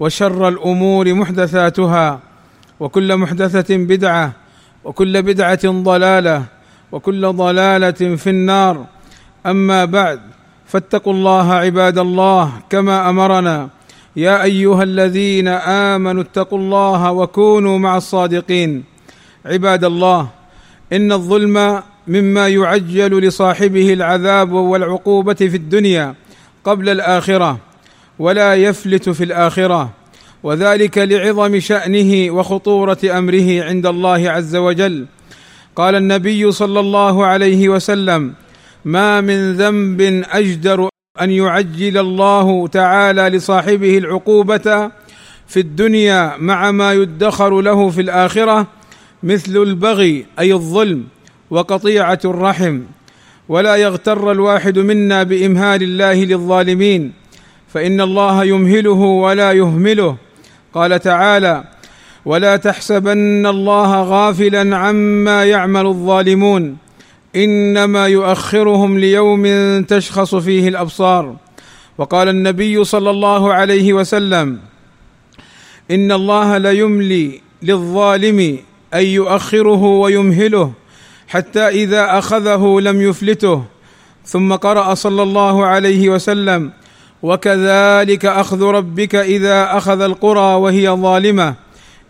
وشر الأمور محدثاتها وكل محدثة بدعة وكل بدعة ضلالة وكل ضلالة في النار. أما بعد فاتقوا الله عباد الله كما أمرنا. يا أيها الذين آمنوا اتقوا الله وكونوا مع الصادقين. عباد الله إن الظلم مما يعجل لصاحبه العذاب والعقوبة في الدنيا قبل الآخرة. ولا يفلت في الآخرة. وذلك لعظم شأنه وخطورة أمره عند الله عز وجل. قال النبي صلى الله عليه وسلم ما من ذنب أجدر أن يعجل الله تعالى لصاحبه العقوبة في الدنيا مع ما يدخر له في الآخرة مثل البغي أي الظلم وقطيعة الرحم. ولا يغتر الواحد منا بإمهال الله للظالمين فإن الله يمهله ولا يهمله. قال تعالى ولا تحسبن الله غافلا عما يعمل الظالمون. إنما يؤخرهم ليوم تشخص فيه الأبصار. وقال النبي صلى الله عليه وسلم إن الله ليملي للظالم أن يؤخره ويمهله حتى إذا أخذه لم يفلته. ثم قرأ صلى الله عليه وسلم وكذلك أخذ ربك إذا أخذ القرى وهي ظالمة.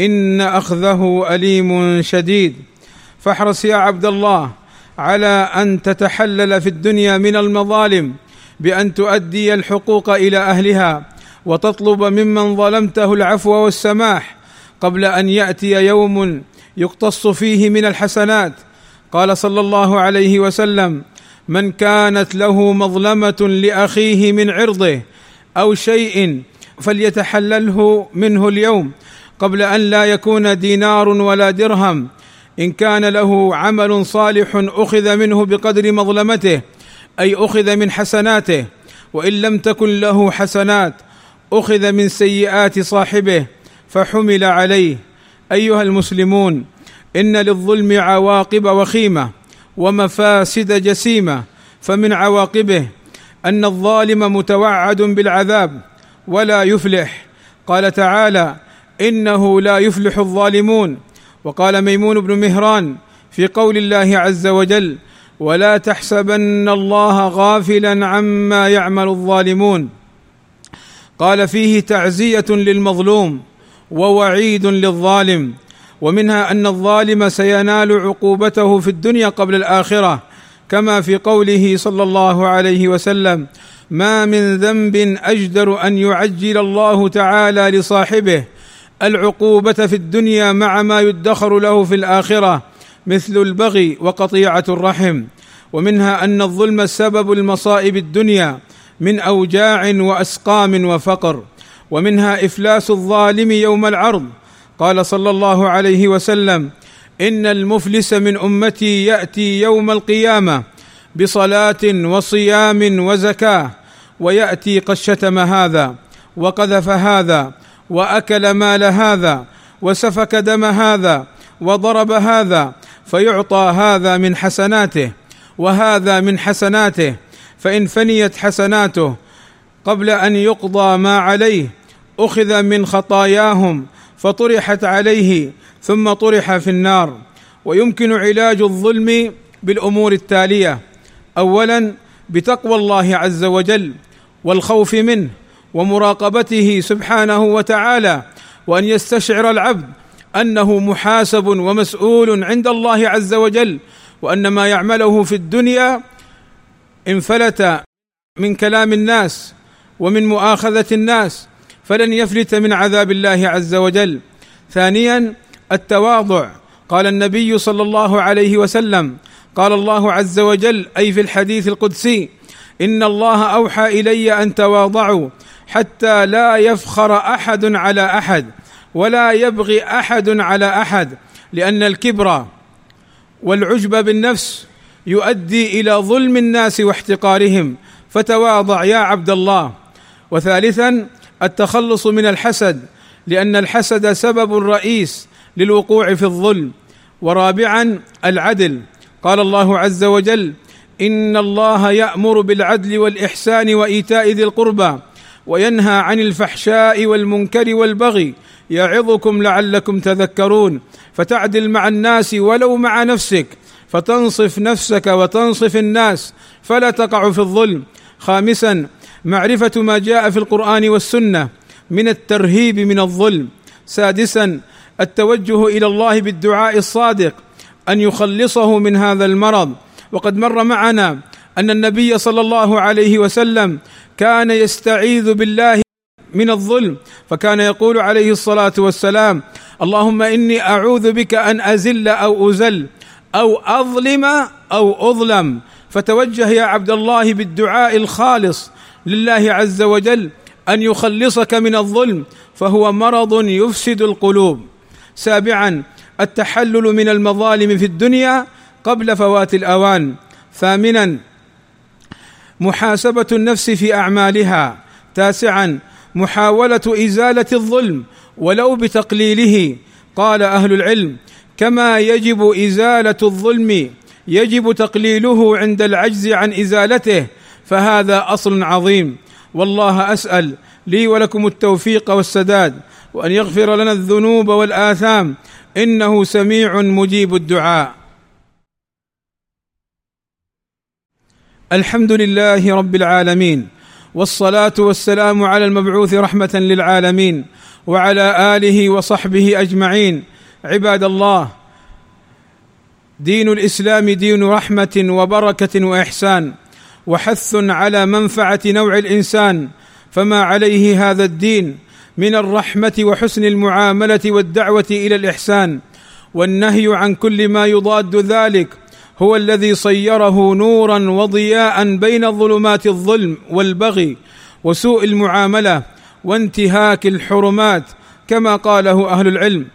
إن أخذه أليم شديد. فاحرص يا عبد الله على أن تتحلل في الدنيا من المظالم بأن تؤدي الحقوق إلى أهلها وتطلب ممن ظلمته العفو والسماح قبل أن يأتي يوم يقتص فيه من الحسنات. قال صلى الله عليه وسلم من كانت له مظلمة لأخيه من عرضه أو شيء فليتحلله منه اليوم قبل أن لا يكون دينار ولا درهم. إن كان له عمل صالح أخذ منه بقدر مظلمته أي أخذ من حسناته وإن لم تكن له حسنات أخذ من سيئات صاحبه فحمل عليه. أيها المسلمون إن للظلم عواقب وخيمة. ومفاسد جسيمة فمن عواقبه أن الظالم متوعد بالعذاب ولا يفلح. قال تعالى إنه لا يفلح الظالمون. وقال ميمون بن مهران في قول الله عز وجل ولا تحسبن الله غافلا عما يعمل الظالمون. قال فيه تعزية للمظلوم ووعيد للظالم. ومنها أن الظالم سينال عقوبته في الدنيا قبل الآخرة كما في قوله صلى الله عليه وسلم ما من ذنب أجدر أن يعجل الله تعالى لصاحبه العقوبة في الدنيا مع ما يدخر له في الآخرة مثل البغي وقطيعة الرحم. ومنها أن الظلم سبب المصائب الدنيا من أوجاع وأسقام وفقر. ومنها إفلاس الظالم يوم العرض قال صلى الله عليه وسلم إن المفلس من أمتي يأتي يوم القيامة بصلاة وصيام وزكاة ويأتي قد شتم هذا وقذف هذا وأكل مال هذا وسفك دم هذا وضرب هذا فيعطى هذا من حسناته وهذا من حسناته فإن فنيت حسناته قبل أن يقضى ما عليه أخذ من خطاياهم فطرحت عليه ثم طرح في النار. ويمكن علاج الظلم بالأمور التالية. اولا بتقوى الله عز وجل والخوف منه ومراقبته سبحانه وتعالى وأن يستشعر العبد أنه محاسب ومسؤول عند الله عز وجل وأن ما يعمله في الدنيا انفلت من كلام الناس ومن مؤاخذة الناس. فلن يفلت من عذاب الله عز وجل. ثانيا التواضع. قال النبي صلى الله عليه وسلم قال الله عز وجل أي في الحديث القدسي إن الله أوحى إلي أن تواضعوا حتى لا يفخر أحد على أحد ولا يبغي أحد على أحد لأن الكبر والعجب بالنفس يؤدي إلى ظلم الناس واحتقارهم. فتواضع يا عبد الله. وثالثا التخلص من الحسد لأن الحسد سبب رئيس للوقوع في الظلم. ورابعا العدل. قال الله عز وجل إن الله يأمر بالعدل والإحسان وإيتاء ذي القربى وينهى عن الفحشاء والمنكر والبغي. يعظكم لعلكم تذكرون. فتعدل مع الناس ولو مع نفسك. فتنصف نفسك وتنصف الناس. فلا تقع في الظلم. خامسا معرفة ما جاء في القرآن والسنة من الترهيب من الظلم. سادسا التوجه إلى الله بالدعاء الصادق أن يخلصه من هذا المرض. وقد مر معنا أن النبي صلى الله عليه وسلم كان يستعيذ بالله من الظلم فكان يقول عليه الصلاة والسلام اللهم إني أعوذ بك أن أزل أو أزل أو أظلم أو أظلم. فتوجه يا عبد الله بالدعاء الخالص لله عز وجل أن يخلصك من الظلم فهو مرض يفسد القلوب. سابعا التحلل من المظالم في الدنيا قبل فوات الأوان. ثامنا محاسبة النفس في أعمالها. تاسعا محاولة إزالة الظلم ولو بتقليله. قال أهل العلم كما يجب إزالة الظلم يجب تقليله عند العجز عن إزالته. فهذا أصل عظيم. والله أسأل لي ولكم التوفيق والسداد وأن يغفر لنا الذنوب والآثام. إنه سميع مجيب الدعاء. الحمد لله رب العالمين والصلاة والسلام على المبعوث رحمة للعالمين وعلى آله وصحبه أجمعين. عباد الله دين الإسلام دين رحمة وبركة وإحسان. وحث على منفعة نوع الإنسان فما عليه هذا الدين من الرحمة وحسن المعاملة والدعوة إلى الإحسان والنهي عن كل ما يضاد ذلك هو الذي صيره نورا وضياء بين ظلمات الظلم والبغي وسوء المعاملة وانتهاك الحرمات كما قاله أهل العلم.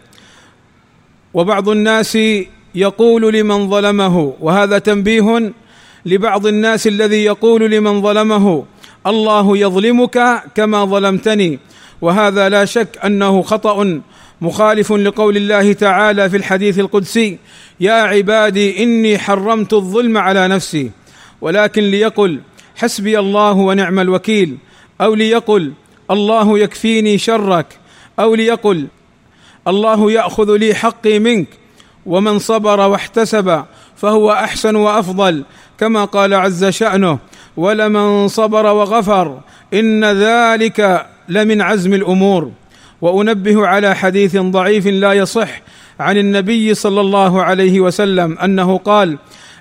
وبعض الناس يقول لمن ظلمه وهذا تنبيه لبعض الناس الذي يقول لمن ظلمه الله يظلمك كما ظلمتني. وهذا لا شك أنه خطأ مخالف لقول الله تعالى في الحديث القدسي يا عبادي إني حرمت الظلم على نفسي. ولكن ليقل حسبي الله ونعم الوكيل. أو ليقل الله يكفيني شرك. أو ليقل الله يأخذ لي حقي منك. ومن صبر واحتسب فهو أحسن وأفضل كما قال عز شأنه ولمن صبر وغفر إن ذلك لمن عزم الأمور. وأنبه على حديث ضعيف لا يصح عن النبي صلى الله عليه وسلم أنه قال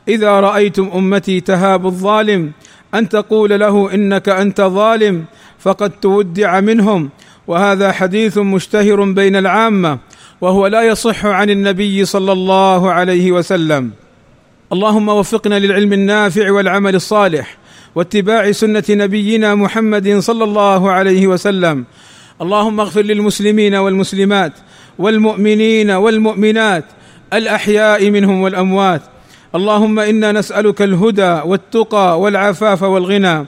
إذا رأيتم أمتي تهاب الظالم أن تقول له إنك أنت ظالم فقد تودع منهم. وهذا حديث مشتهر بين العامة وهو لا يصح عن النبي صلى الله عليه وسلم. اللهم وفقنا للعلم النافع والعمل الصالح واتباع سنة نبينا محمد صلى الله عليه وسلم. اللهم اغفر للمسلمين والمسلمات والمؤمنين والمؤمنات الأحياء منهم والأموات. اللهم إنا نسألك الهدى والتقى والعفاف والغنى.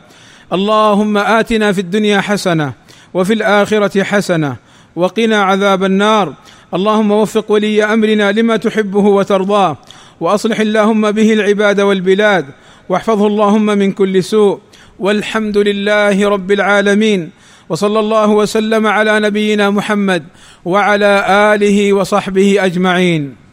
اللهم آتنا في الدنيا حسنة وفي الآخرة حسنة وقنا عذاب النار. اللهم وفق ولي أمرنا لما تحبه وترضاه. وأصلح اللهم به العباد والبلاد واحفظه اللهم من كل سوء والحمد لله رب العالمين وصلى الله وسلم على نبينا محمد وعلى آله وصحبه أجمعين